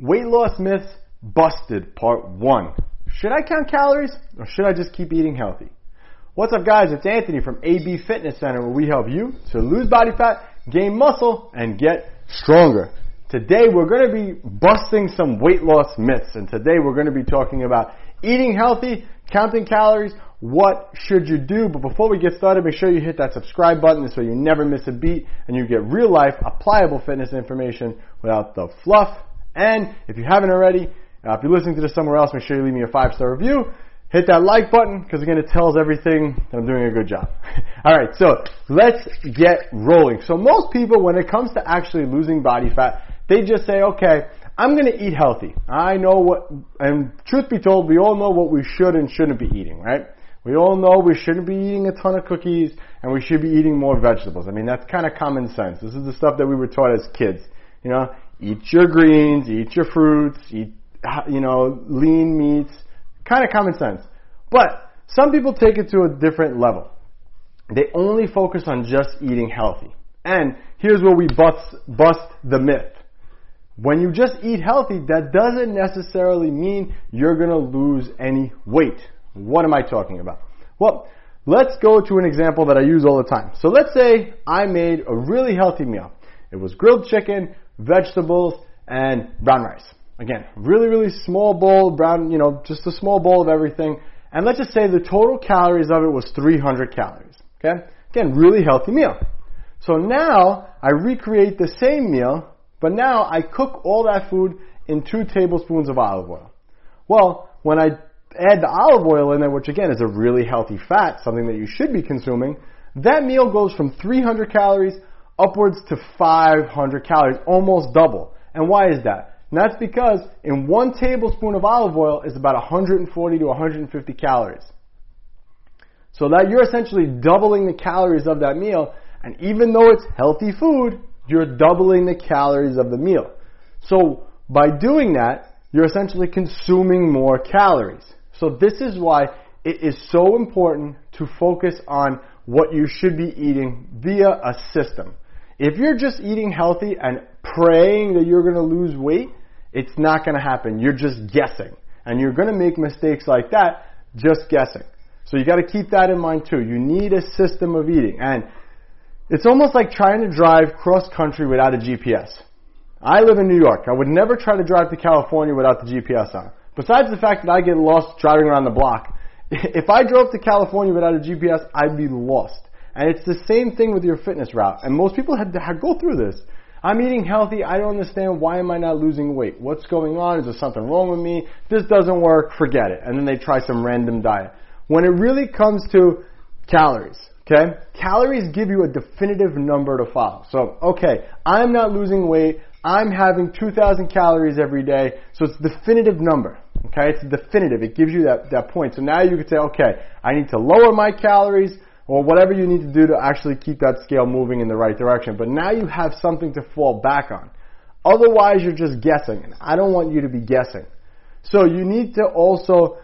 Weight loss myths busted part one. Should I count calories or should I just keep eating healthy? What's up guys? It's Anthony from AB Fitness Center where we help you to lose body fat, gain muscle, and get stronger. Today we're going to be busting some weight loss myths and today we're going to be talking about eating healthy, counting calories, what should you do? But before we get started, make sure you hit that subscribe button so you never miss a beat and you get real life, applicable fitness information without the fluff and if you haven't already, uh, if you're listening to this somewhere else, make sure you leave me a five star review. Hit that like button because again, it tells everything that I'm doing a good job. All right, so let's get rolling. So most people, when it comes to actually losing body fat, they just say, okay, I'm going to eat healthy. I know what, and truth be told, we all know what we should and shouldn't be eating, right? We all know we shouldn't be eating a ton of cookies and we should be eating more vegetables. I mean, that's kind of common sense. This is the stuff that we were taught as kids. You know, eat your greens, eat your fruits, eat, you know, lean meats, kind of common sense. But some people take it to a different level. They only focus on just eating healthy. And here's where we bust, bust the myth. When you just eat healthy, that doesn't necessarily mean you're gonna lose any weight. What am I talking about? Well, let's go to an example that I use all the time. So let's say I made a really healthy meal. It was grilled chicken vegetables, and brown rice. Again, really, really small bowl, brown, you know, just a small bowl of everything. And let's just say the total calories of it was 300 calories. Okay? Again, really healthy meal. So now I recreate the same meal, but now I cook all that food in two tablespoons of olive oil. Well, when I add the olive oil in there, which again is a really healthy fat, something that you should be consuming, that meal goes from 300 calories upwards to 500 calories, almost double. And why is that? And that's because in one tablespoon of olive oil is about 140 to 150 calories. So that you're essentially doubling the calories of that meal, and even though it's healthy food, you're doubling the calories of the meal. So by doing that, you're essentially consuming more calories. So this is why it is so important to focus on what you should be eating via a system. If you're just eating healthy and praying that you're going to lose weight, it's not going to happen. You're just guessing. And you're going to make mistakes like that just guessing. So you got to keep that in mind too. You need a system of eating. And it's almost like trying to drive cross country without a GPS. I live in New York. I would never try to drive to California without the GPS on. Besides the fact that I get lost driving around the block, if I drove to California without a GPS, I'd be lost. And it's the same thing with your fitness route. And most people have to go through this. I'm eating healthy. I don't understand why am I not losing weight? What's going on? Is there something wrong with me? This doesn't work. Forget it. And then they try some random diet. When it really comes to calories, okay? Calories give you a definitive number to follow. So, okay, I'm not losing weight. I'm having 2,000 calories every day. So it's a definitive number. Okay? It's definitive. It gives you that, that point. So now you could say, okay, I need to lower my calories or whatever you need to do to actually keep that scale moving in the right direction. But now you have something to fall back on. Otherwise, you're just guessing, and I don't want you to be guessing. So you need to also,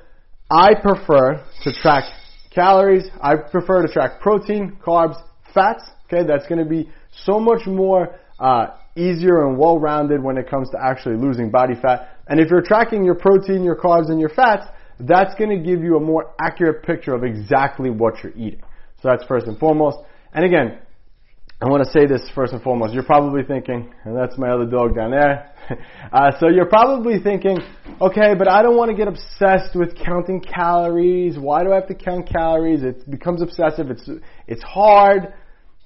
I prefer to track calories. I prefer to track protein, carbs, fats. Okay, that's going to be so much more uh, easier and well-rounded when it comes to actually losing body fat. And if you're tracking your protein, your carbs, and your fats, that's going to give you a more accurate picture of exactly what you're eating. So that's first and foremost. And again, I want to say this first and foremost. You're probably thinking, and that's my other dog down there. uh, so you're probably thinking, okay, but I don't want to get obsessed with counting calories. Why do I have to count calories? It becomes obsessive. It's it's hard.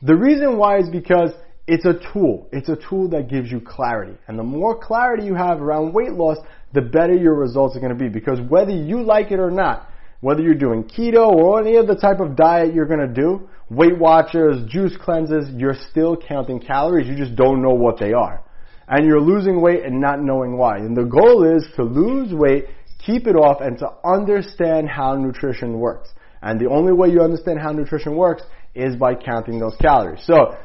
The reason why is because it's a tool. It's a tool that gives you clarity. And the more clarity you have around weight loss, the better your results are going to be. Because whether you like it or not, whether you're doing keto or any other type of diet you're going to do, Weight Watchers, juice cleanses, you're still counting calories. You just don't know what they are. And you're losing weight and not knowing why. And the goal is to lose weight, keep it off, and to understand how nutrition works. And the only way you understand how nutrition works is by counting those calories. So,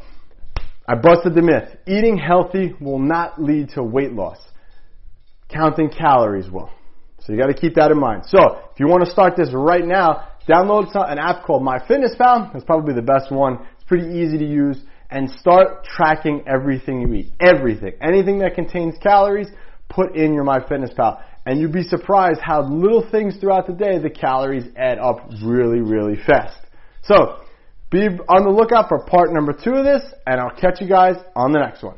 I busted the myth. Eating healthy will not lead to weight loss. Counting calories will. So you got to keep that in mind. So if you want to start this right now, download an app called MyFitnessPal. It's probably the best one. It's pretty easy to use and start tracking everything you eat. Everything. Anything that contains calories, put in your MyFitnessPal. And you'd be surprised how little things throughout the day, the calories add up really, really fast. So, be on the lookout for part number two of this, and I'll catch you guys on the next one.